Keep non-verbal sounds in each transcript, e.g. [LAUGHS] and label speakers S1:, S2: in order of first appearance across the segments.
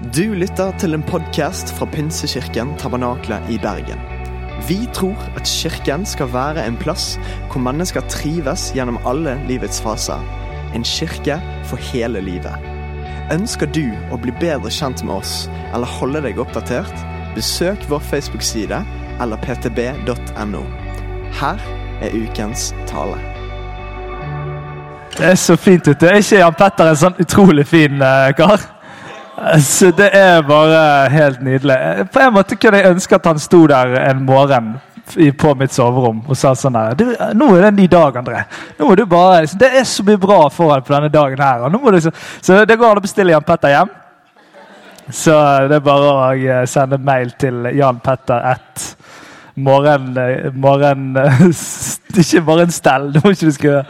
S1: Du lytter til en podkast fra Pinsekirken Tabernakle i Bergen. Vi tror at kirken skal være en plass hvor mennesker trives gjennom alle livets faser. En kirke for hele livet. Ønsker du å bli bedre kjent med oss eller holde deg oppdatert? Besøk vår Facebook-side eller ptb.no. Her er ukens tale.
S2: Det er så fint ute. Er ikke Jan Petter en sånn utrolig fin uh, kar? Så det er bare helt nydelig. På en måte kunne jeg ønske at han sto der en morgen på mitt soverom og sa sånn her 'Nå er det en ny dag, André. Nå må du bare, liksom, Det er så mye bra foran på denne dagen her.' Du, så, så det går an å bestille Jan Petter hjem. Så det er bare å eh, sende mail til Jan Petter at morgen, eh, morgen [LAUGHS] Ikke morgenstell, det må ikke du skrive.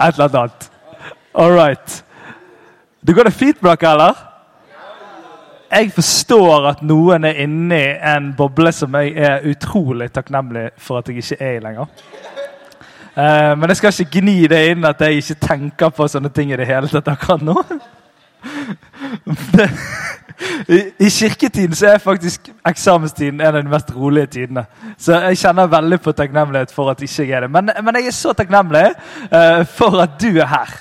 S2: Et eller annet. All right. Det går det fint med dere, eller? Jeg forstår at noen er inni en boble som jeg er utrolig takknemlig for at jeg ikke er i lenger. Uh, men jeg skal ikke gni det inn at jeg ikke tenker på sånne ting i det hele tatt akkurat nå. I kirketiden så er faktisk eksamenstiden en av de mest rolige tidene. Så jeg kjenner veldig på takknemlighet for at ikke jeg er det. Men, men jeg er så takknemlig uh, for at du er her.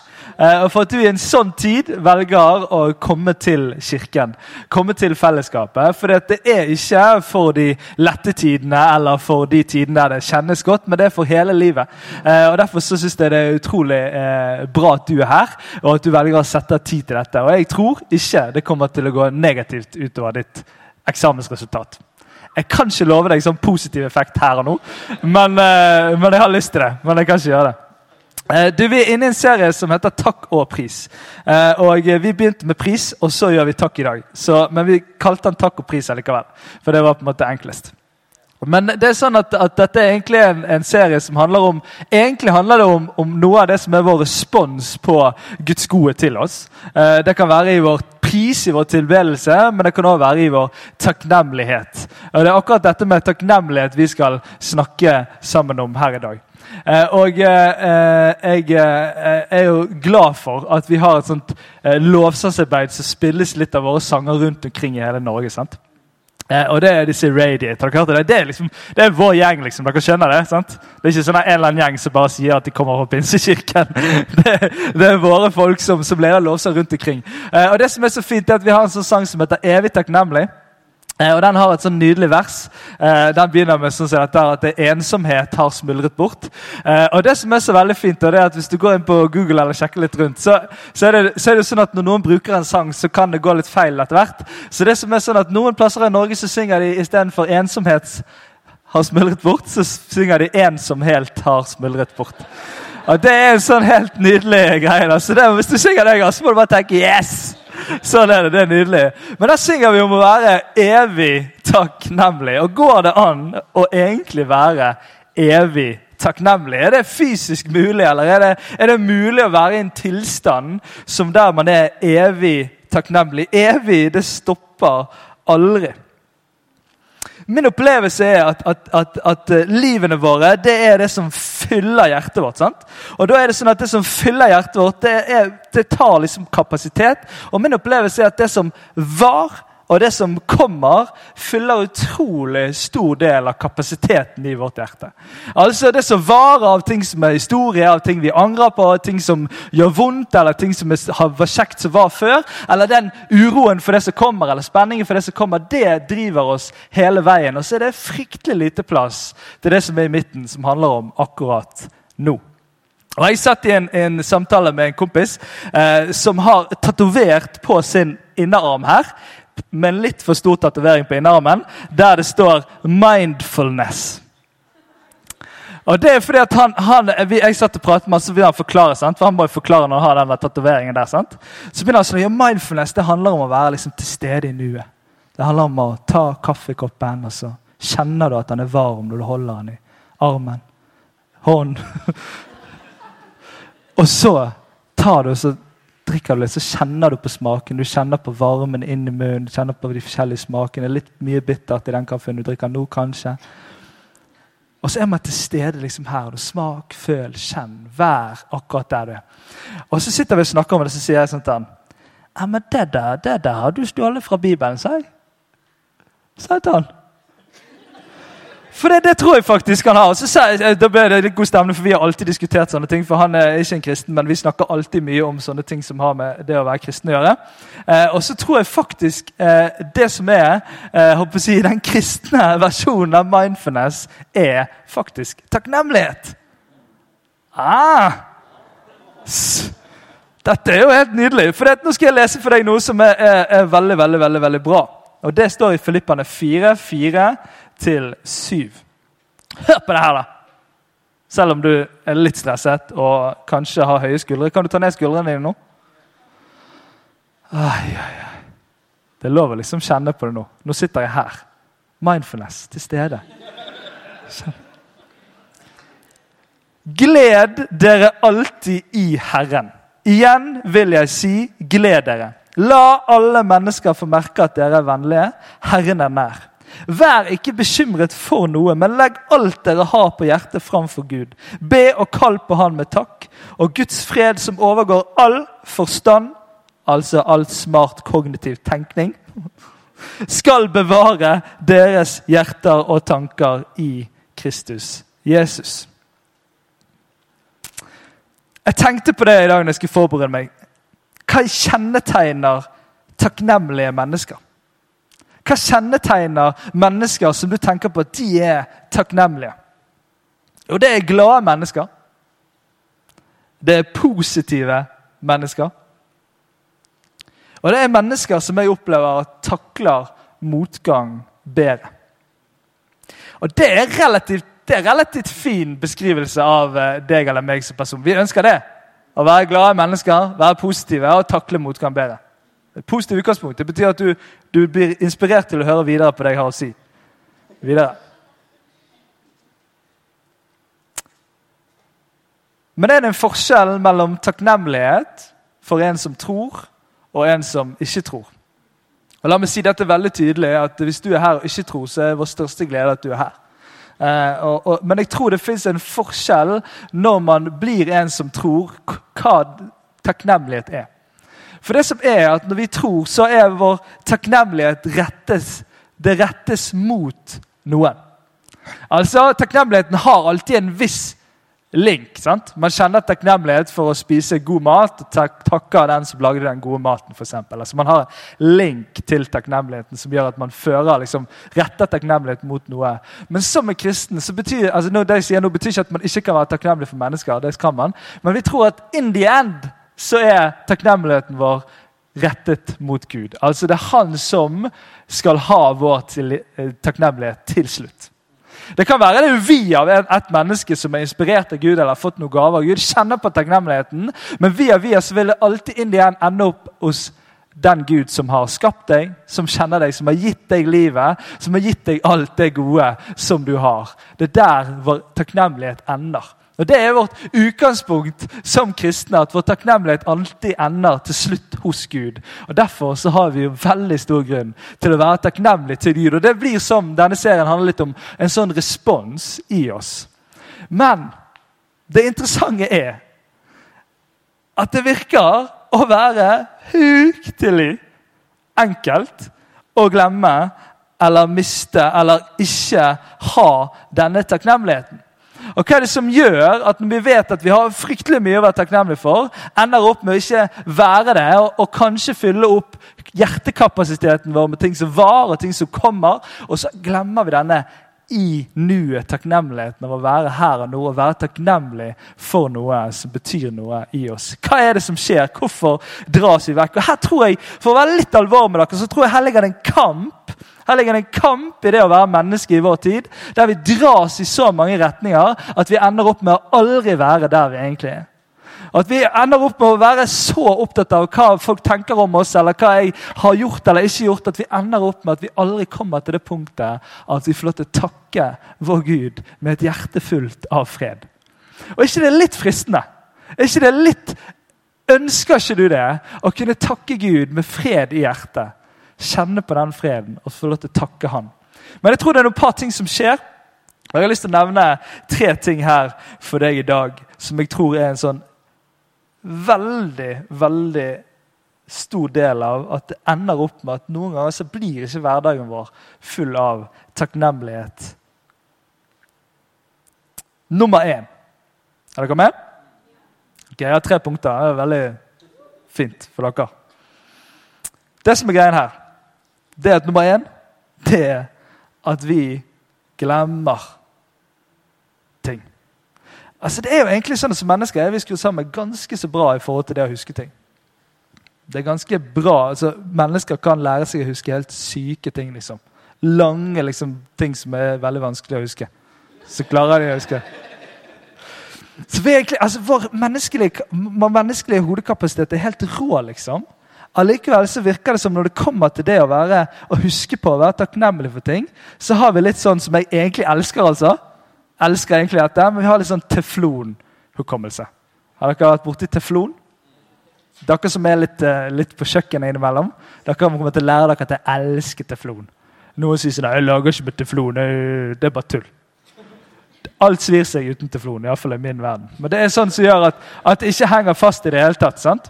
S2: Eh, og for at du i en sånn tid velger å komme til kirken. Komme til fellesskapet. For det er ikke for de lette tidene eller for de tidene der det kjennes godt, men det er for hele livet. Eh, og Derfor så syns jeg det er utrolig eh, bra at du er her, og at du velger å sette tid til dette. Og jeg tror ikke det kommer til å gå negativt utover ditt eksamensresultat. Jeg kan ikke love deg sånn positiv effekt her og nå, men, men jeg har lyst til det. Men jeg kan ikke gjøre det. Eh, Du, Vi er inne i en serie som heter Takk og pris. Eh, og Vi begynte med pris, og så gjør vi takk i dag. Så, men vi kalte den Takk og pris allikevel, for det var på en måte enklest. Men det er sånn at, at dette er egentlig en, en serie som handler om egentlig handler det om, om noe av det som er vår respons på Guds gode til oss. Eh, det kan være i vår pris, i vår tilbedelse, men det kan også være i vår takknemlighet. Og Det er akkurat dette med takknemlighet vi skal snakke sammen om her i dag. Eh, og eh, eh, jeg er jo glad for at vi har et sånt lovsangsarbeid som spilles litt av våre sanger rundt omkring i hele Norge. sant? Og det er disse hørt det? Det er, liksom, det er vår gjeng, liksom. Dere skjønner det? sant? Det er ikke sånn en eller annen gjeng som bare sier at de kommer fra Pinsekirken. [LAUGHS] Det, det er våre folk som, som leder lovsang rundt omkring. Og det som er så fint, er at vi har en sånn sang som heter 'Evig takknemlig'. Eh, og Den har et sånn nydelig vers. Eh, den begynner med sånn at, dette, at det ensomhet har smuldret bort. Eh, og det som er så veldig fint, det er at Hvis du går inn på Google eller sjekker litt rundt, så, så, er det, så er det sånn at når noen bruker en sang, så kan det gå litt feil etter hvert. Så det som er sånn at Noen plasser i Norge så synger de istedenfor 'ensomhet har smuldret bort', så synger de 'en som helt har smuldret bort'. Og Det er en sånn helt nydelig greie. Så det, Hvis du synger det, så må du bare tenke 'yes'. [LAUGHS] Sånn er det. Det er nydelig. Men da synger vi om å være evig takknemlig. Og går det an å egentlig være evig takknemlig? Er det fysisk mulig, eller er det, er det mulig å være i en tilstand som der man er evig takknemlig? Evig, det stopper aldri. Min opplevelse er at, at, at, at eh, livene våre det er det som fyller hjertet vårt. sant? Og da er Det sånn at det som fyller hjertet vårt, det, er, det tar liksom kapasitet. Og min opplevelse er at det som var, og det som kommer, fyller utrolig stor del av kapasiteten i vårt hjerte. Altså Det som varer av ting som er historie, av ting vi angrer på, av ting som gjør vondt, eller ting som var kjekt som var før, eller den uroen for det som kommer, eller spenningen for det som kommer, det driver oss hele veien. Og så er det fryktelig lite plass til det som er i midten, som handler om akkurat nå. Og Jeg satt i en, en samtale med en kompis eh, som har tatovert på sin innerarm her, med en litt for stor tatovering på innerarmen, der det står 'mindfulness'. Og det er fordi at han, han, Jeg satt og pratet med han, så begynner han forklare. sant? For han må jo forklare når han har den tatoveringen der. sant? Så begynner han sånn, ja, Mindfulness det handler om å være liksom til stede i nuet. Det handler om å ta kaffekoppen, og så kjenner du at den er varm når du holder den i armen. Hånd. [LAUGHS] og så tar du og så drikker du litt, så kjenner du på smaken. Du kjenner på varmen inn i munnen, du kjenner på de forskjellige smakene. Litt mye bittert i den kaffen du drikker nå, kanskje. Og så er man til stede liksom her. Smak, føl, kjenn. Vær akkurat der du er. Og så sitter vi og snakker om det, så sier jeg sånn til han Ja, men det der, det der har du stjålet fra Bibelen, sa jeg. Sa jeg til han. For det, det, tror jeg faktisk han har. Jeg, da ble det litt god stemning, for Vi har alltid diskutert sånne ting. for Han er ikke en kristen, men vi snakker alltid mye om sånne ting som har med det å være kristen å gjøre. Eh, og så tror jeg faktisk eh, det som er eh, håper si, den kristne [LAUGHS] versjonen av mindfulness, er faktisk takknemlighet. Ah! Dette er jo helt nydelig. For det, Nå skal jeg lese for deg noe som er, er, er veldig, veldig, veldig, veldig bra. Og Det står i Filippane 4, 4 til 7. Hør på det her, da! Selv om du er litt stresset og kanskje har høye skuldre. Kan du ta ned skuldrene dine nå? Ai, ai, ai. Det er lov å liksom kjenne på det nå. Nå sitter jeg her. Mindfulness til stede. Gled dere alltid i Herren. Igjen vil jeg si, gled dere. La alle mennesker få merke at dere er vennlige. Herren er nær. Vær ikke bekymret for noe, men legg alt dere har på hjertet, framfor Gud. Be og kall på Han med takk, og Guds fred, som overgår all forstand, altså all smart kognitiv tenkning, [LAUGHS] skal bevare deres hjerter og tanker i Kristus Jesus. Jeg tenkte på det i dag når jeg skulle forberede meg. Hva kjennetegner takknemlige mennesker? Hva kjennetegner mennesker som du tenker på at de er takknemlige? Og det er glade mennesker. Det er positive mennesker. Og det er mennesker som jeg opplever takler motgang bedre. Og det er relativt, det er relativt fin beskrivelse av eh, deg eller meg som person. Vi ønsker det. Å være glade mennesker, være positive og takle motgang bedre. Et positivt utgangspunkt. Det betyr at du, du, blir inspirert til å høre videre på det jeg har å si. Videre. Men er det en forskjell mellom takknemlighet for en som tror, og en som ikke tror? Og La meg si dette veldig tydelig, at hvis du er her og ikke tror, så er vår største glede at du er her. Eh, og, og, men jeg tror det fins en forskjell når man blir en som tror, hva takknemlighet er. For det som er at Når vi tror, så er vår takknemlighet rettes, det rettes mot noen. Altså, Takknemligheten har alltid en viss link. sant? Man kjenner takknemlighet for å spise god mat og tak takker den som lagde den gode maten. For eksempel. altså, man har en link til takknemligheten som gjør at man fører, liksom, retter takknemlighet mot noe. Men som en kristen så betyr altså, det jeg sier nå betyr ikke at man ikke kan være takknemlig for mennesker. det kan man, Men vi tror at in the end så er takknemligheten vår rettet mot Gud. Altså Det er han som skal ha vår eh, takknemlighet til slutt. Det kan være det er vi av et menneske som er inspirert av Gud eller har fått noen gaver av Gud, kjenner på takknemligheten, men via via så vil det alltid inn igjen ende opp hos den Gud som har skapt deg, som kjenner deg, som har gitt deg livet, som har gitt deg alt det gode som du har. Det er der vår takknemlighet ender. Og Det er vårt utgangspunkt som kristne, at vår takknemlighet alltid ender til slutt hos Gud. Og Derfor så har vi jo veldig stor grunn til å være takknemlige til Gud. Og Det blir som denne serien handler litt om en sånn respons i oss. Men det interessante er at det virker å være huktelig enkelt å glemme eller miste eller ikke ha denne takknemligheten. Og hva er det som gjør at når vi vet at vi har fryktelig mye å være takknemlige for, ender opp med å ikke være det, og, og, kanskje fylle opp hjertekapasiteten vår med ting som var, og ting som kommer, og så glemmer vi denne i nuet takknemligheten av å være her og nå og være takknemlig for noe som betyr noe i oss. Hva er det som skjer? Hvorfor dras vi vekk? Og her tror jeg, For å være litt alvor med dere, så tror jeg her ligger en kamp her ligger det en kamp i det å være menneske i vår tid, der vi dras i så mange retninger at vi ender opp med å aldri være der vi egentlig er. At vi ender opp med å være så opptatt av hva folk tenker om oss, eller hva jeg har gjort eller ikke gjort, at vi ender opp med at vi aldri kommer til det punktet at vi får lov til å takke vår Gud med et hjerte fullt av fred. Og ikke det er litt fristende? Er ikke det litt Ønsker ikke du det? Å kunne takke Gud med fred i hjertet? Kjenne på den freden og få lov til å takke han. Men jeg tror det er noen par ting som skjer. Og Jeg har lyst til å nevne tre ting her for deg i dag som jeg tror er en sånn veldig, veldig stor del av at det ender opp med at noen ganger så blir ikke hverdagen vår full av takknemlighet. Nummer én. Er dere med? Ok, Jeg har tre punkter. Det er veldig fint for dere. Det som er greien her, det er nummer én det er at vi glemmer ting. Altså Det er jo egentlig sånn Som mennesker er vi skrudd sammen ganske så bra i forhold til det å huske ting. Det er ganske bra. altså Mennesker kan lære seg å huske helt syke ting. liksom. Lange liksom, ting som er veldig vanskelig å huske. Så klarer de å huske. Så vi egentlig, altså Vår menneskelige, vår menneskelige hodekapasitet er helt rå, liksom. Allikevel så virker det som når det kommer til det å være, å huske på å være takknemlig for ting, så har vi litt sånn som jeg egentlig elsker. altså. Elsker egentlig dette, Men vi har litt sånn teflon-hukommelse. Har dere vært borti teflon? Dere som er litt, eh, litt på kjøkkenet innimellom, dere kommer til å lære dere at jeg elsker teflon. Noen sier sånn, jeg lager ikke med teflon. Det er bare tull. Alt svir seg uten teflon, iallfall i min verden. Men det er sånn som gjør at, at det ikke henger fast i det hele tatt. sant?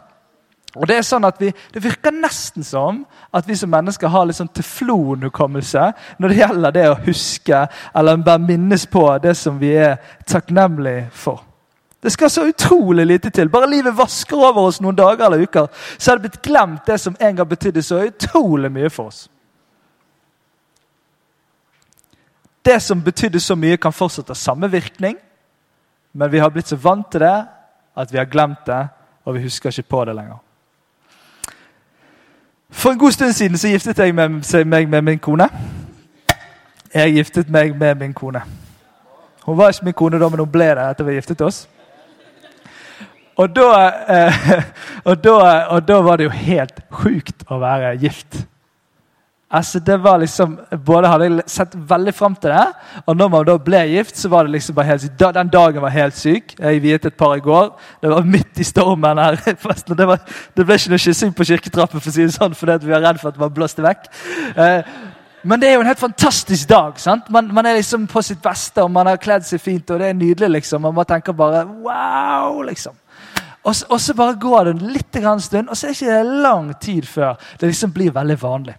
S2: Og Det er sånn at vi, det virker nesten som at vi som mennesker har litt sånn teflonhukommelse når det gjelder det å huske eller bare minnes på det som vi er takknemlige for. Det skal så utrolig lite til. Bare livet vasker over oss noen dager eller uker, så har det blitt glemt det som en gang betydde så utrolig mye for oss. Det som betydde så mye, kan fortsatt ha samme virkning, men vi har blitt så vant til det at vi har glemt det, og vi husker ikke på det lenger. For en god stund siden så giftet jeg meg med, med min kone. Jeg giftet meg med min kone. Hun var ikke min kone da, men hun ble det etter vi giftet oss. Og da, eh, [LAUGHS] og, da, og da, var det jo helt sjukt å være gift. Altså det var liksom, Både hadde jeg sett veldig fram til det, og når man da ble gift, så var det liksom bare helt sykt. Den dagen var helt syk. Jeg viet et par i går. Det var midt i stormen her. [LAUGHS] Det, var, det ble ikke noe kyssing på kirketrappen, for å si det sånn, fordi vi var redd for at man blåste vekk. Eh, men det er jo en helt fantastisk dag. sant? Man, man, er liksom på sitt beste, og man har kledd seg fint, og det er nydelig. liksom. Man bare tenker bare wow, liksom. Og så, bare går det litt stund, og så er det ikke lang tid før det liksom blir veldig vanlig.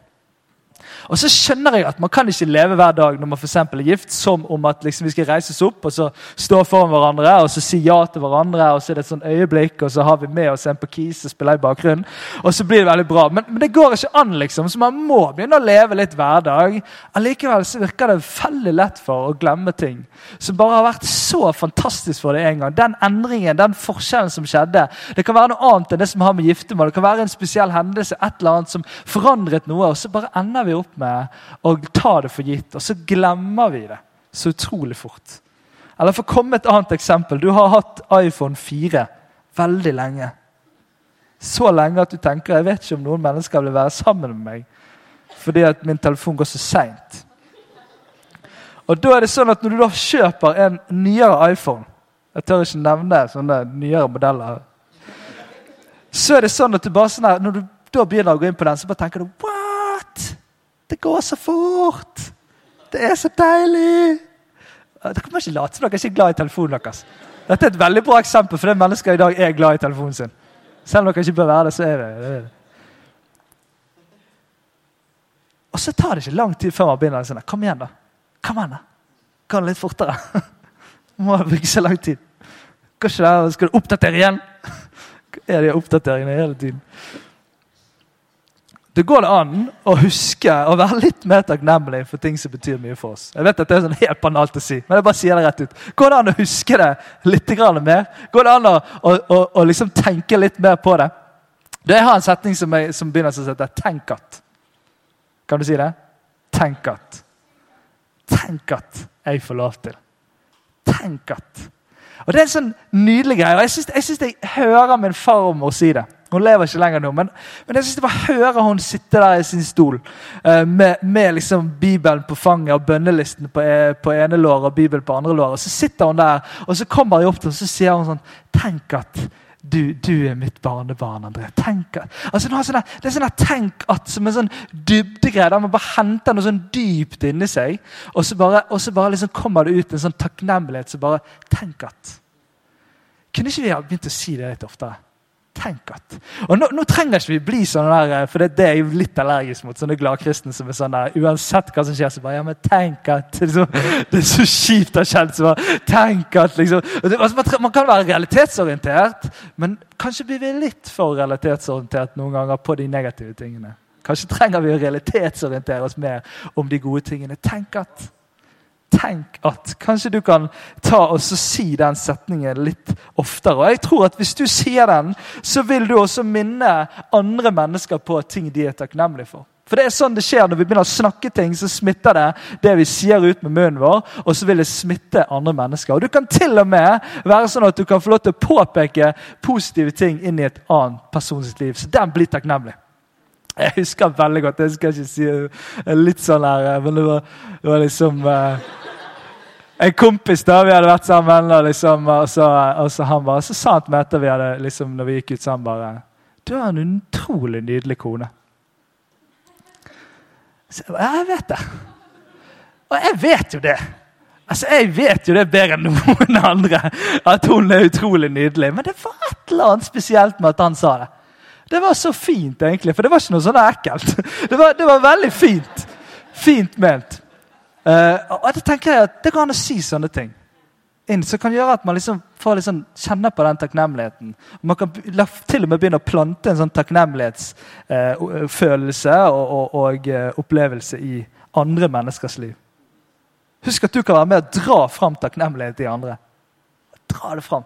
S2: Og så skjønner jeg at man kan ikke leve hver dag når man for er gift, som om at liksom vi skal reises opp og så stå foran hverandre og så si ja til hverandre. og Så er det et sånn øyeblikk, og så har vi med oss en på Kis og spiller i bakgrunnen. Og så blir det veldig bra. Men, men, det går ikke an, liksom. Så man må begynne å leve litt hverdag. Allikevel så virker det veldig lett for å glemme ting som bare har vært så fantastisk for deg en gang. Den endringen, den forskjellen som skjedde. Det kan være noe annet enn det som har med giftermål. Det kan være en spesiell hendelse, et eller annet som forandret noe. og så bare ender vi opp med å ta det for gitt, og så glemmer vi det så utrolig fort. Eller For å komme et annet eksempel. Du har hatt iPhone 4 veldig lenge. Så lenge at du tenker jeg vet ikke om noen mennesker vil være sammen med meg fordi at min telefon går så seint. Og da er det sånn at Når du da kjøper en nyere iPhone Jeg tør ikke nevne sånne nyere modeller. Så er det sånn at du bare sånn her, Når du da begynner å gå inn på den, så bare tenker du What? Det går så fort! Det er så deilig! Dere må ikke late som dere er ikke glad i telefonen deres. Dette er et veldig bra eksempel, for det mennesker i dag er glad i telefonen sin. Selv om dere ikke bør være det, så er det Og så tar det ikke lang tid før man begynner sånn Kom igjen, da. Kom igjen, da. Gå litt fortere. [LAUGHS] Må bruke så lang tid. Det? Skal du oppdatere igjen? [LAUGHS] Er de oppdateringene hele tiden? Det går det an å huske og være litt mer takknemlig for ting som betyr mye for oss. Jeg vet at det er sånn helt banalt å si, men jeg bare sier det rett ut. Går det an å huske det litt mer? Går det an å, å, å, å liksom tenke litt mer på det? Jeg har en setning som, jeg, som begynner som heter 'tenk at'. Kan du si det? Tenk at. Tenk at jeg får lov til. Tenk at. Og Det er en sånn nydelig greie. og Jeg syns jeg, jeg hører min farmor si det. Hun lever ikke lenger nå, men, men jeg synes det var å høre hun sitte der i sin stol uh, med, med liksom Bibelen på fanget og bønnelisten på, eh, på ene låret og Bibelen på andre låret. Så sitter hun der, og så kommer jeg opp til henne og så sier hun sånn Tenk at du, du, er mitt barnebarn, André. Tenk at, altså, sånne, det er sånn tenk at som en sånn dybdegreie der man bare henter noe sånn dypt inni seg, og så bare, og så bare liksom kommer det ut en sånn takknemlighet. Så bare Tenk at Kunne ikke vi ha begynt å si det litt oftere? Tenk at. Og nå, nå trenger ikke vi bli sånn der, eh, for det, det, er jeg litt allergisk mot sånne gladkristne som er sånn der, uansett hva som skjer, så bare Ja, men tenk at [LAUGHS] liksom, Det er så kjipt å ha kjent så bare, Tenk at liksom det, altså, man, man, kan være realitetsorientert, men kanskje blir vi litt for realitetsorientert noen ganger på de negative tingene. Kanskje trenger vi å realitetsorientere oss mer om de gode tingene. Tenk at tenk at Kanskje du kan ta og si den setningen litt oftere. Og jeg tror at Hvis du sier den, så vil du også minne andre mennesker på ting de er takknemlige for. For det er sånn det skjer Når vi begynner å snakke ting, så smitter det det vi sier ut med munnen vår. Og så vil det smitte andre mennesker. Og Du kan til og med være sånn at du kan få lov til å påpeke positive ting inn i et annet persons liv. Så den blir takknemlig. Jeg husker veldig godt Jeg skal ikke si litt sånn her, men det var, det var liksom uh, en kompis da, vi hadde vært sammen, og, liksom, og, så, og så, han bare, så sa han til etter vi hadde, liksom, når vi gikk ut sammen bare, Du har en utrolig nydelig kone. Så jeg bare, jeg vet det. Og jeg vet jo det. Altså, Jeg vet jo det bedre enn noen andre at hun er utrolig nydelig. Men det var et eller annet spesielt med at han sa det. Det var så fint, egentlig. For det var ikke noe sånn ekkelt. [LAUGHS] Det var, det var veldig fint. Fint ment. Uh, og da tenker jeg at Det går an å si sånne ting inn, som kan gjøre at man liksom får liksom kjenne på den takknemligheten. Man kan til og med begynne å plante en sånn takknemlighetsfølelse uh, og, og, og uh, opplevelse i andre menneskers liv. Husk at du kan være med å dra fram takknemlighet i andre. Dra det fram.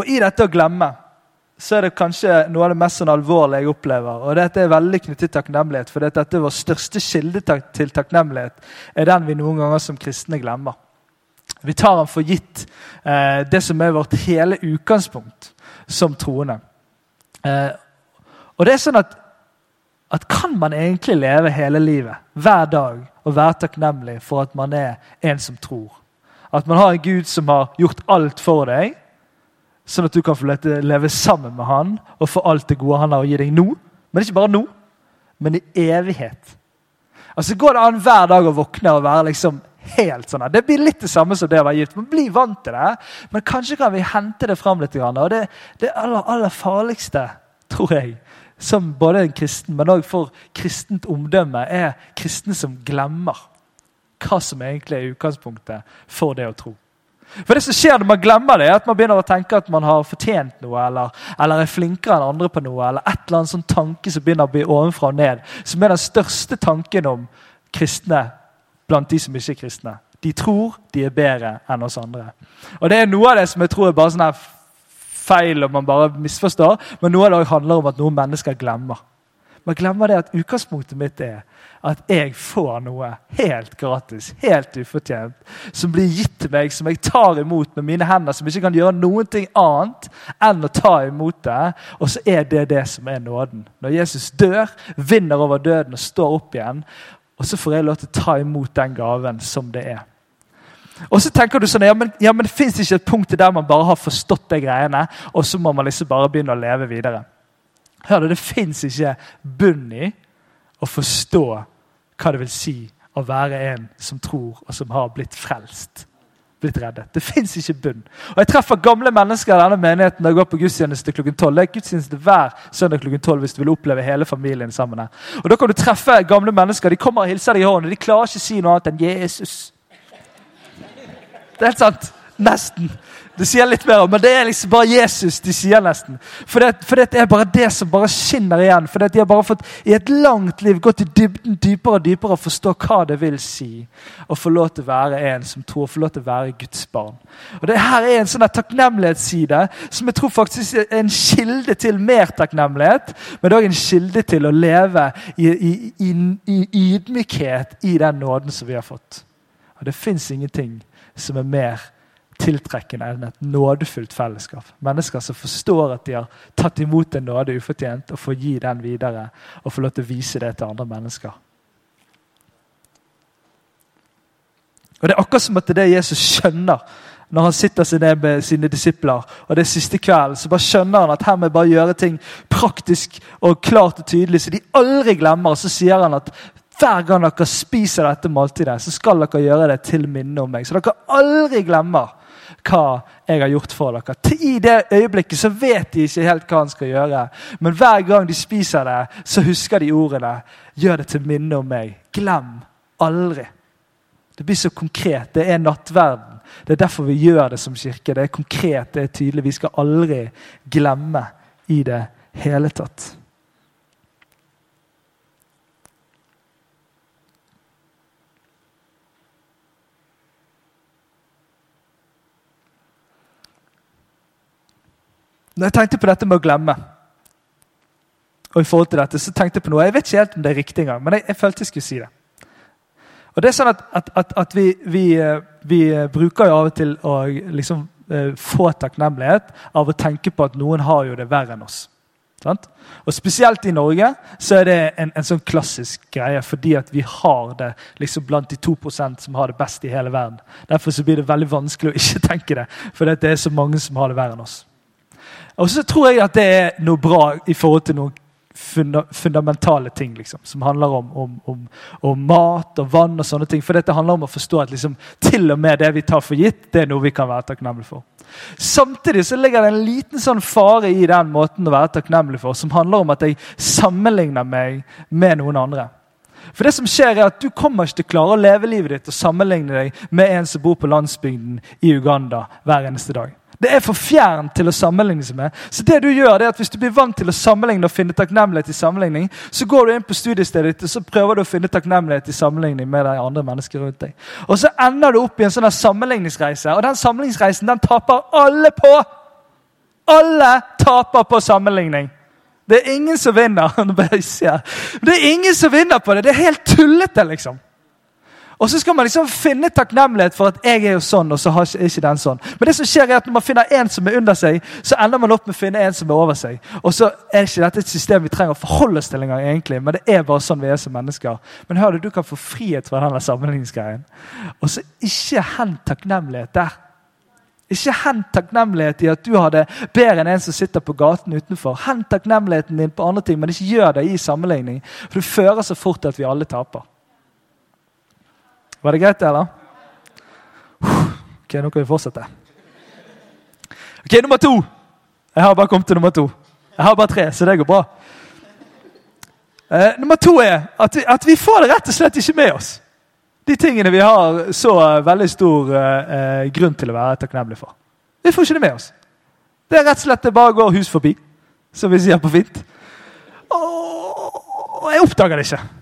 S2: Og i dette å glemme så er det kanskje noe av det mest sånn alvorlige jeg opplever. Og dette er veldig knyttet til takknemlighet, for dette er vår største kilde til takknemlighet. er den vi noen ganger som kristne glemmer. Vi tar den for gitt, eh, det som er vårt hele utgangspunkt som troende. Eh, og det er sånn at, at kan man egentlig leve hele livet, hver dag, og være takknemlig for at man er en som tror? At man har en Gud som har gjort alt for deg, Sånn at du kan få leve sammen med han og få alt det gode han har å gi deg nå. Men ikke bare nå, men i evighet. Altså Går det an hver dag å våkne og være liksom helt sånn Det blir litt det samme som det å være gift. Man blir vant til det, men kanskje kan vi hente det fram litt. Og det, det aller, aller farligste, tror jeg, som både en kristen, men òg for kristent omdømme, er kristne som glemmer hva som egentlig er utgangspunktet for det å tro. For det som skjer når man glemmer det, er at man begynner å tenke at man har fortjent noe, eller, eller er flinkere enn andre på noe, eller et eller annet sånn tanke som begynner å bli ovenfra og ned. Som er den største tanken om kristne blant de som ikke er kristne. De tror de er bedre enn oss andre. Og Det er noe av det som jeg tror er bare sånn her feil og man bare misforstår, men noe av det handler om at noen mennesker glemmer. Man glemmer det at utgangspunktet mitt er at jeg får noe helt gratis, helt ufortjent, som blir gitt til meg, som jeg tar imot med mine hender, som ikke kan gjøre noen ting annet enn å ta imot det. Og så er det det som er nåden. Når Jesus dør, vinner over døden og står opp igjen, og så får jeg lov til å ta imot den gaven som det er. Og så tenker du sånn, ja, men, ja, men det fins ikke et punkt der man bare har forstått de greiene, og så må man liksom bare begynne å leve videre. Hør Det, det fins ikke bunn i å forstå hva det vil si å være en som tror, og som har blitt frelst. Blitt reddet. Det fins ikke bunn. Og Jeg treffer gamle mennesker i denne menigheten når jeg går på gudstjeneste klokken 12. Det er gudstjeneste hver søndag klokken 12 hvis du vil oppleve hele familien sammen. her. Og Da kan du treffe gamle mennesker. De kommer og hilser deg i hånden. De klarer ikke å si noe annet enn 'Jesus'. Det er helt sant. Nesten. Det sier litt mer men det er liksom bare Jesus de sier nesten. For det, for det er bare det som bare skinner igjen. For de har bare fått i et langt liv gått i dybden dypere og dypere og forstå hva det vil si å få lov til å være en som tror, få lov til å være Guds barn. Og det her er en sånn takknemlighetsside som jeg tror faktisk er en kilde til mer takknemlighet, men òg en kilde til å leve i, i, i, i ydmykhet i den nåden som vi har fått. Og det fins ingenting som er mer tiltrekkende et nådefullt fellesskap. Mennesker som forstår at de har tatt imot en nåde ufortjent, og får gi den videre og får lov til å vise det til andre mennesker. Og Det er akkurat som at det Jesus skjønner når han sitter seg ned med sine disipler. og det er siste kvelden, Så bare skjønner han at her må jeg bare gjøre ting praktisk og klart og tydelig, så de aldri glemmer. Så sier han at hver gang dere spiser dette måltidet, så skal dere gjøre det til minne om meg. Så dere aldri glemmer hva jeg har gjort for dere. I det øyeblikket så vet de ikke helt hva han skal gjøre. Men hver gang de spiser det, så husker de ordene. Gjør det til minne om meg. Glem aldri. Det blir så konkret. Det er nattverden. Det er derfor vi gjør det som kirke. Det er konkret, det er tydelig. Vi skal aldri glemme i det hele tatt. Når jeg tenkte på dette med å glemme, og i forhold til dette, så tenkte jeg på noe. Jeg vet ikke helt om det er riktig engang, men jeg, jeg følte jeg skulle si det. Og det er sånn at, at, at, at vi, vi, eh, vi, bruker jo av og til å liksom, eh, få takknemlighet av å tenke på at noen har jo det verre enn oss. Sant? Og Spesielt i Norge så er det en, en sånn klassisk greie, fordi at vi har det liksom blant de 2% som har det best i hele verden. Derfor så blir det veldig vanskelig å ikke tenke det, for det er så mange som har det verre enn oss. Og så tror jeg at det er noe bra i forhold til noen funda fundamentale ting liksom, som handler om, om, om, om, mat og vann og sånne ting. For dette handler om å forstå at liksom, til og med det vi tar for gitt, det er noe vi kan være takknemlige for. Samtidig så ligger det en liten sånn fare i den måten å være takknemlig for, som handler om at jeg sammenligner meg med noen andre. For det som skjer er at Du kommer ikke til å klare å leve livet ditt og sammenligne deg med en som bor på landsbygden i Uganda hver eneste dag. Det er for fjernt til å sammenligne seg med. Så det du gjør det er at Hvis du blir vant til å sammenligne og finne takknemlighet i sammenligning, så går du inn på studiestedet ditt og så prøver du å finne takknemlighet i sammenligning med de andre mennesker rundt deg. Og så ender du opp i en sånn sammenligningsreise, og den sammenligningsreisen den taper alle på! Alle taper på sammenligning. Det er ingen som vinner. [LAUGHS] Det er ingen som vinner på det. Det er helt tullete, liksom. Og så skal man liksom finne takknemlighet for at jeg er jo sånn, og så har ikke den sånn. Men det som skjer er at når man finner en som er under seg, så ender man opp med å finne en som er over seg. Og så er ikke dette et system vi trenger å forholde oss til engang, egentlig, men det er bare sånn vi er som mennesker. Men hør du, du kan få frihet fra denne sammenligningsgreien. Og så ikke hent takknemlighet der. Ikke hent takknemlighet i at du har det bedre enn en som sitter på gaten utenfor. Hent takknemligheten din på andre ting, men ikke gjør det i sammenligning. For det fører så fort til at vi alle taper. Var det greit, eller? Ok, Nå kan vi fortsette. Ok, Nummer to. Jeg har bare kommet til nummer to. Jeg har bare tre, så det går bra. Eh, nummer to er at vi, at vi, får det rett og slett ikke med oss. De tingene vi har så uh, veldig stor uh, grunn til å være takknemlige for. Vi får ikke det med oss. Det er rett og slett det bare går hus forbi, som vi sier på fint. Og jeg oppdager det ikke.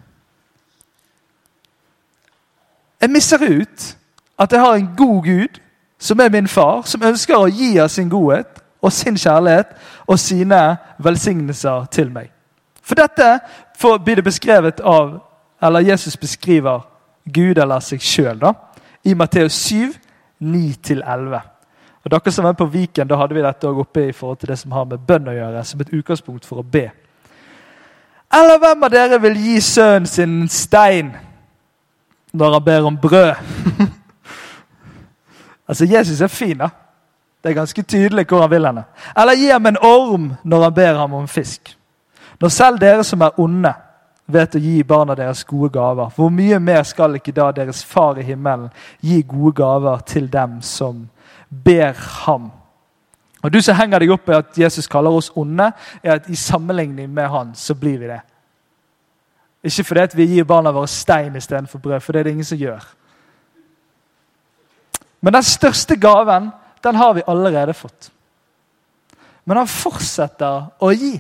S2: Jeg misser ut at jeg har en god Gud, som er min far, som ønsker å gi av sin godhet og sin kjærlighet og sine velsignelser til meg. For dette blir det beskrevet av Eller Jesus beskriver Gud eller seg sjøl i Matteus 7, 9-11. Og Dere som var på Viken, da hadde vi dette oppe i forhold til det som har med bønn å gjøre, som et utgangspunkt for å be. Eller hvem av dere vil gi sønnen sin stein når han ber om brød. [LAUGHS] altså, Jesus er fin, da. Det er ganske tydelig hvor han vil henne. Eller gi ham en orm når han ber ham om fisk. Når selv dere som er onde, vet å gi barna deres gode gaver, hvor mye mer skal ikke da deres far i himmelen gi gode gaver til dem som ber ham? Og Du som henger deg opp i at Jesus kaller oss onde, er at i sammenligning med han, så blir vi det. Ikke fordi vi gir barna våre stein istedenfor brød, for det er det ingen som gjør. Men den største gaven, den har vi allerede fått. Men han fortsetter å gi.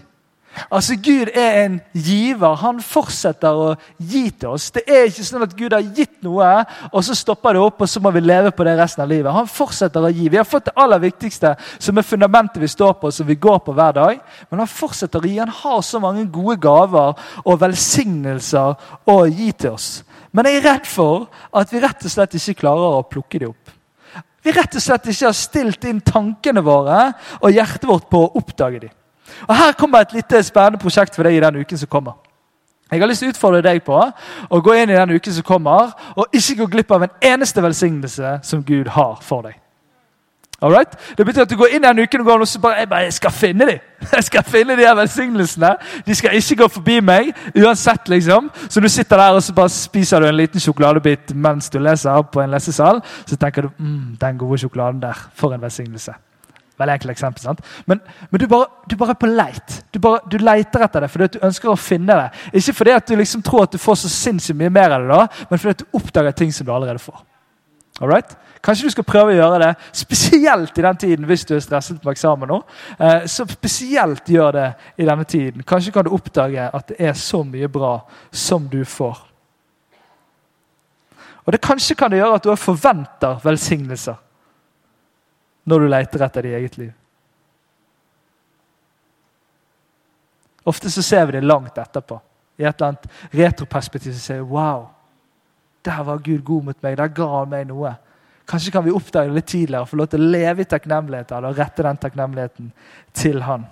S2: Altså, Gud er en giver. Han fortsetter å gi til oss. Det er ikke sånn at Gud har gitt noe, og så stopper det opp, og så må vi leve på det resten av livet. Han fortsetter å gi. Vi har fått det aller viktigste, som er fundamentet vi står på, som vi går på hver dag. Men han fortsetter å gi. Han har så mange gode gaver og velsignelser å gi til oss. Men jeg er redd for at vi rett og slett ikke klarer å plukke dem opp. Vi rett og slett ikke har stilt inn tankene våre og hjertet vårt på å oppdage dem. Og Her kommer et lite spennende prosjekt for deg i den uken som kommer. Jeg har lyst til å utfordre deg på å gå inn i den uken som kommer, og ikke gå glipp av en eneste velsignelse som Gud har for deg. Alright? Det betyr at du går inn den uken og går og bare, jeg bare jeg skal finne dem. [LAUGHS] Jeg skal finne de her velsignelsene. De skal ikke gå forbi meg uansett. liksom. Så du sitter der og så bare spiser du en liten sjokoladebit mens du leser på en lesesal. Så tenker du mm, den gode sjokoladen der, for en velsignelse. Veldig enkelt eksempel, sant? Men, men du, bare, du bare er på leit. Du, bare, du leter etter det fordi du ønsker å finne det. Ikke fordi at du liksom tror at du får så sinnssykt mye mer av det, da, men fordi at du oppdager ting som du allerede får. Alright? Kanskje du skal prøve å gjøre det, spesielt i den tiden hvis du er stresset på eksamen. nå. Eh, så spesielt gjør det i denne tiden. Kanskje kan du oppdage at det er så mye bra som du får. Og det Kanskje kan det gjøre at du forventer velsignelser når du leter etter det i eget liv. Ofte så ser vi det langt etterpå. I et eller annet retroperspektiv så ser vi wow, der var Gud god mot meg. Der ga han meg noe. Kanskje kan vi oppdage det litt tidligere og få lov til å leve i takknemlighet og rette den takknemligheten til Han.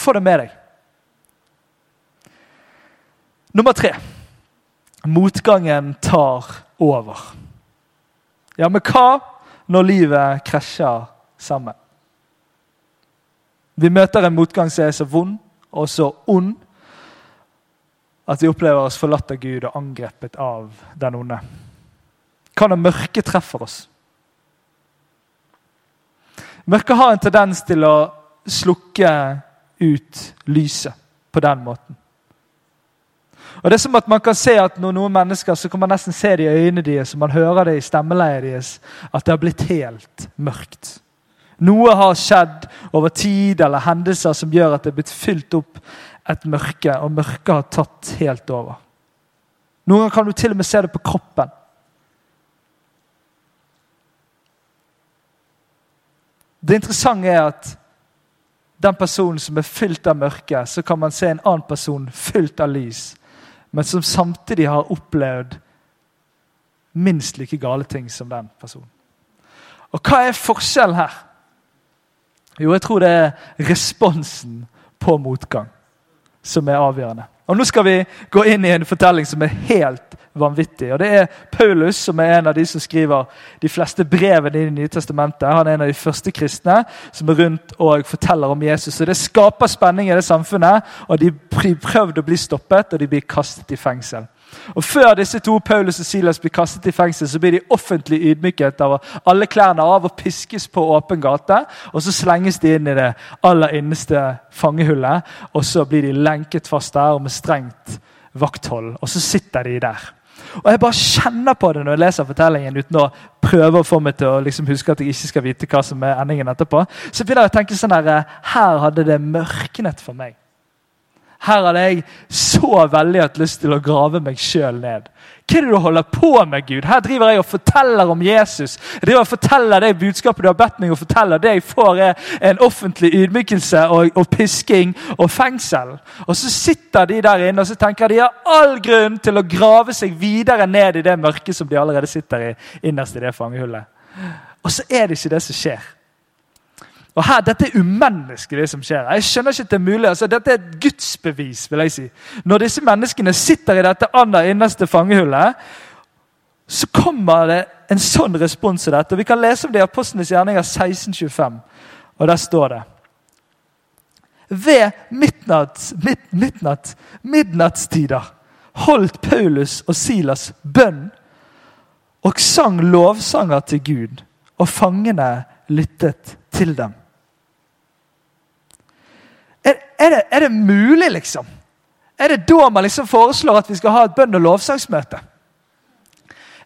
S2: Få det med deg. Nummer tre. Motgangen tar over. Ja, men hva når livet krasjer sammen? Vi møter en motgang som er så vond og så ond at vi opplever oss forlatt av Gud og angrepet av den onde. Hva når mørket treffer oss? Mørket har en tendens til å slukke ut lyset på den måten. Og det er som at Man kan se at når noen mennesker så kan man nesten se det i øynene deres og man hører det i stemmeleiet deres, at det har blitt helt mørkt. Noe har skjedd over tid eller hendelser som gjør at det er blitt fylt opp et mørke, og mørket har tatt helt over. Noen ganger kan du til og med se det på kroppen. Det interessante er at den personen som er fylt av mørke, så kan man se en annen person fylt av lys, men som samtidig har opplevd minst like gale ting som den personen. Og hva er forskjellen her? Jo, jeg tror det er responsen på motgang som er avgjørende. Og Nå skal vi gå inn i en fortelling som er helt vanvittig. og Det er Paulus som er en av de som skriver de fleste brevene i Det nye testamentet. Han er en av de første kristne som er rundt og forteller om Jesus. Så Det skaper spenning i det samfunnet, og de blir prøvd å bli stoppet, og de blir kastet i fengsel. Og Før disse to Paulus og Silas blir kastet i fengsel, så blir de offentlig ydmyket av alle klærne av og piskes på åpen gate. Og så slenges de inn i det aller innerste fangehullet, og så blir de lenket fast der og med strengt vakthold. Og så sitter de der. Og Jeg bare kjenner på det når jeg leser fortellingen uten å prøve å få meg til å liksom huske at jeg ikke skal vite hva som er endingen etterpå. Så begynner jeg å tenke sånn her, Her hadde det mørknet for meg. Her hadde jeg så veldig hatt lyst til å grave meg sjøl ned. Hva er det du holder på med, Gud? Her driver jeg og forteller om Jesus. Jeg driver og forteller det budskapet du har bedt meg å fortelle. Det jeg får, er en offentlig ydmykelse og, og, pisking og fengsel. Og så sitter de der inne og så tenker de har all grunn til å grave seg videre ned i det mørket som de allerede sitter i innerst i det fangehullet. Og så er det ikke det som skjer. Og her, Dette er umenneskelig, det som skjer. Jeg skjønner ikke at det er mulig. Altså, dette er et gudsbevis. vil jeg si. Når disse menneskene sitter i dette aller innerste fangehullet, så kommer det en sånn respons til dette. Vi kan lese om det i Apostlenes gjerninger 1625. Og der står det Ved midnatt, mid, midnatt, midnattstider holdt Paulus og Silas bønn og sang lovsanger til Gud, og fangene lyttet til dem. Er, det, er, det, mulig, liksom? Er det da man liksom foreslår at vi skal ha et bønn- og lovsangsmøte?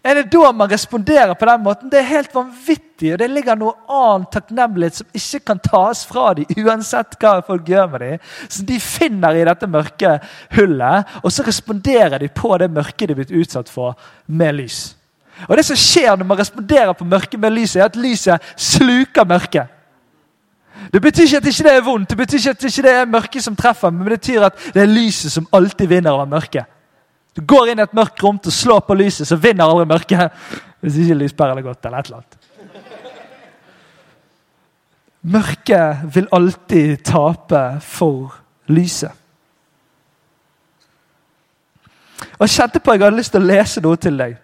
S2: Er det da man responderer på den måten? Det er helt vanvittig, og det ligger noe annet takknemlighet som ikke kan tas fra dem, uansett hva folk gjør med dem. Så De finner i dette mørke hullet, og så responderer de på det mørket de er blitt utsatt for, med lys. Og Det som skjer når man responderer på mørket med lyset, er at lyset sluker mørket. Det betyr ikke at det ikke er vondt, det betyr ikke at det ikke er mørket som treffer, men det betyr at det er lyset som alltid vinner over mørket. Du går inn i et mørkt rom og slår på lyset, så vinner aldri mørket. Hvis ikke lyspæren er godt, eller et eller annet. Mørket vil alltid tape for lyset. Og Jeg kjente på at jeg hadde lyst til å lese noe til deg.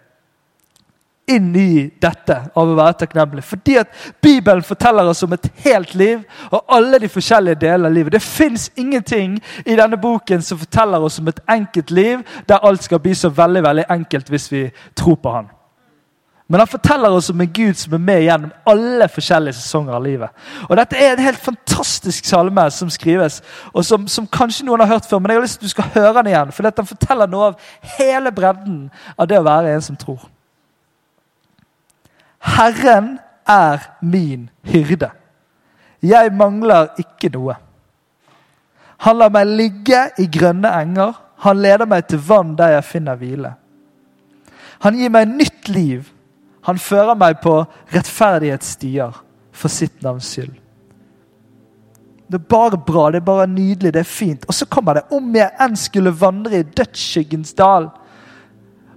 S2: Inn i dette av å være takknemlig. Fordi at Bibelen forteller oss om et helt liv og alle de forskjellige delene av livet. Det fins ingenting i denne boken som forteller oss om et enkelt liv der alt skal bli så veldig veldig enkelt hvis vi tror på Han. Men han forteller oss om en Gud som er med gjennom alle forskjellige sesonger av livet. Og Dette er en helt fantastisk salme som skrives, og som, som kanskje noen har hørt før. Men jeg har lyst til at du skal høre den igjen, for den forteller noe av hele bredden av det å være en som tror. Herren er min hyrde. Jeg mangler ikke noe. Han lar meg ligge i grønne enger. Han leder meg til vann der jeg finner hvile. Han gir meg nytt liv han fører meg på rettferdighetsstier for sitt navns skyld. Det er bare bra, det er bare nydelig, det er fint. Og så kommer det om jeg enn skulle vandre i dødsskyggens dal.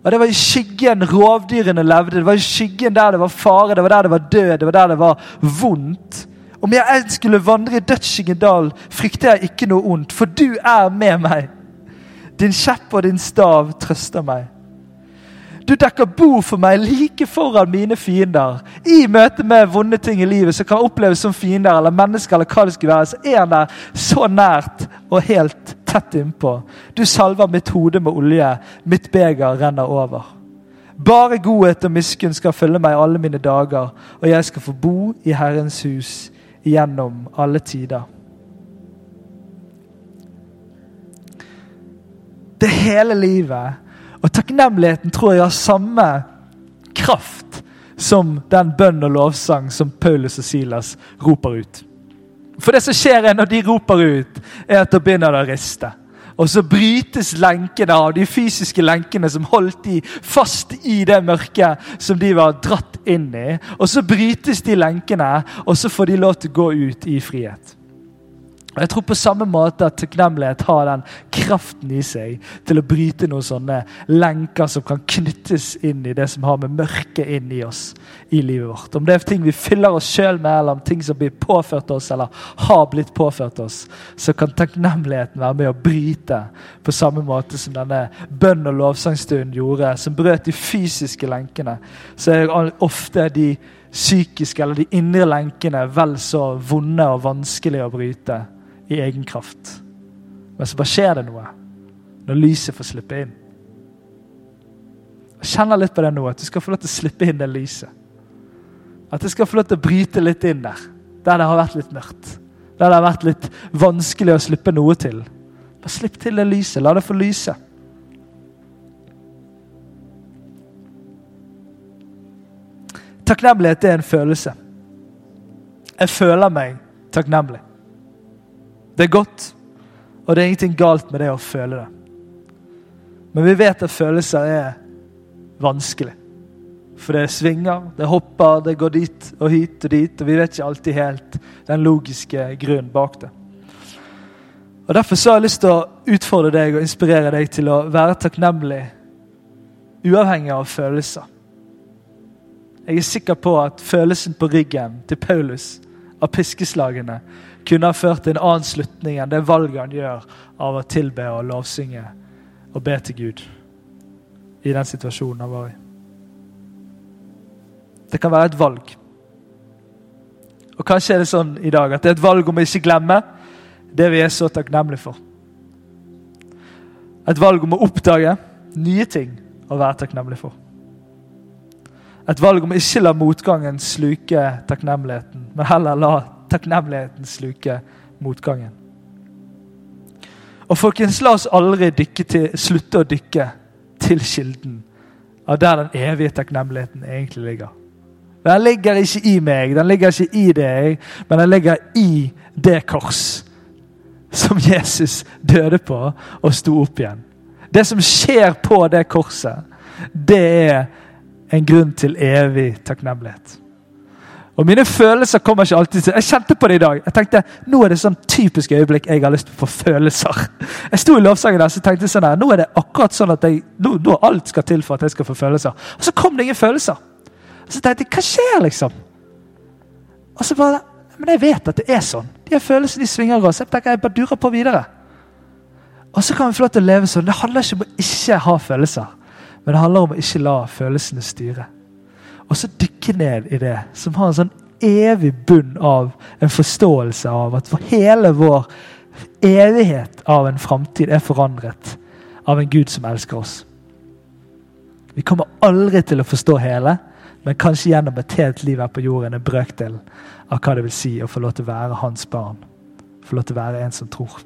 S2: Og Det var i skyggen rovdyrene levde, det var i skyggen der det var fare, det var der det var død, det var der det var vondt. Om jeg skulle vandre i dødsskyggen dal, frykter jeg ikke noe ondt, for du er med meg. Din kjepp og din stav trøster meg. Du dekker bord for meg like foran mine fiender. I møte med vonde ting i livet som kan oppleves som fiender eller mennesker, eller hva det skulle være, så er han der så nært og helt tett innpå. Du salver mitt hode med olje, mitt beger renner over. Bare godhet og miskunn skal følge meg alle mine dager, og jeg skal få bo i Herrens hus gjennom alle tider. Det hele livet og takknemligheten tror jeg har samme kraft som den bønn og lovsang som Paulus og Silas roper ut. For det som skjer når de roper ut, er at da begynner det å riste. Og så brytes lenkene av, de fysiske lenkene som holdt de fast i det mørket som de var dratt inn i. Og så brytes de lenkene, og så får de lov til å gå ut i frihet. Og Jeg tror på samme måte at takknemlighet har den kraften i seg til å bryte noen sånne lenker som kan knyttes inn i det som har med mørket inn i oss i livet vårt. Om det er ting vi fyller oss sjøl med, eller om ting som blir påført oss, eller har blitt påført oss, så kan takknemligheten være med å bryte på samme måte som denne bønn- og lovsangstunden gjorde, som brøt de fysiske lenkene. Så er ofte de psykiske eller de indre lenkene vel så vonde og vanskelig å bryte i egen kraft. Men så bare skjer det noe når lyset får slippe inn. Jeg kjenner litt på det nå, at du skal få lov til å slippe inn det lyset. At det skal få lov til å bryte litt inn der, der det har vært litt mørkt. Der det har vært litt vanskelig å slippe noe til. Bare slipp til det lyset. La det få lyse. Takknemlighet er en følelse. Jeg føler meg takknemlig. Det er godt, og det er ingenting galt med det å føle det. Men vi vet at følelser er vanskelig. For det svinger, det hopper, det går dit og hit og dit. Og vi vet ikke alltid helt den logiske grunnen bak det. Og Derfor så har jeg lyst til å utfordre deg og inspirere deg til å være takknemlig uavhengig av følelser. Jeg er sikker på at følelsen på ryggen til Paulus av piskeslagene kunne ha ført til en annen slutning enn det valget han gjør av å tilbe og lovsynge og be til Gud i den situasjonen han var i. Det kan være et valg. Og Kanskje er det sånn i dag at det er et valg om å ikke glemme det vi er så takknemlige for. Et valg om å oppdage nye ting å være takknemlig for. Et valg om å ikke la motgangen sluke takknemligheten, men heller la takknemligheten sluke motgangen. Og folkens, la oss aldri til, slutte å dykke til kilden av der den evige takknemligheten egentlig ligger. Den ligger ikke i meg, den ligger ikke i deg, men den ligger i det kors som Jesus døde på og sto opp igjen. Det som skjer på det korset, det er en grunn til evig takknemlighet. Og Mine følelser kommer ikke alltid til Jeg kjente på det i dag. Jeg tenkte, Nå er det sånn typisk øyeblikk jeg har lyst til å få følelser. Jeg sto i lovsangen der så tenkte jeg sånn her, nå er det akkurat sånn at jeg, nå, nå alt skal til for at jeg skal få følelser. Og så kom det ingen følelser. Og så tenkte jeg, hva skjer, liksom? Og så bare, Men jeg vet at det er sånn. De følelsene de svinger oss. Jeg tenker, jeg bare durer på videre. Og så kan vi få lov til å leve sånn. Det handler ikke om å ikke ha følelser, men det handler om å ikke la følelsene styre. Og så dykke ned i det, som har en sånn evig bunn av en forståelse av at for hele vår evighet av en framtid er forandret av en Gud som elsker oss. Vi kommer aldri til å forstå hele, men kanskje gjennom et helt liv her på jorden en brøkdel av hva det vil si å få lov til å være hans barn. Få lov til å være en som tror.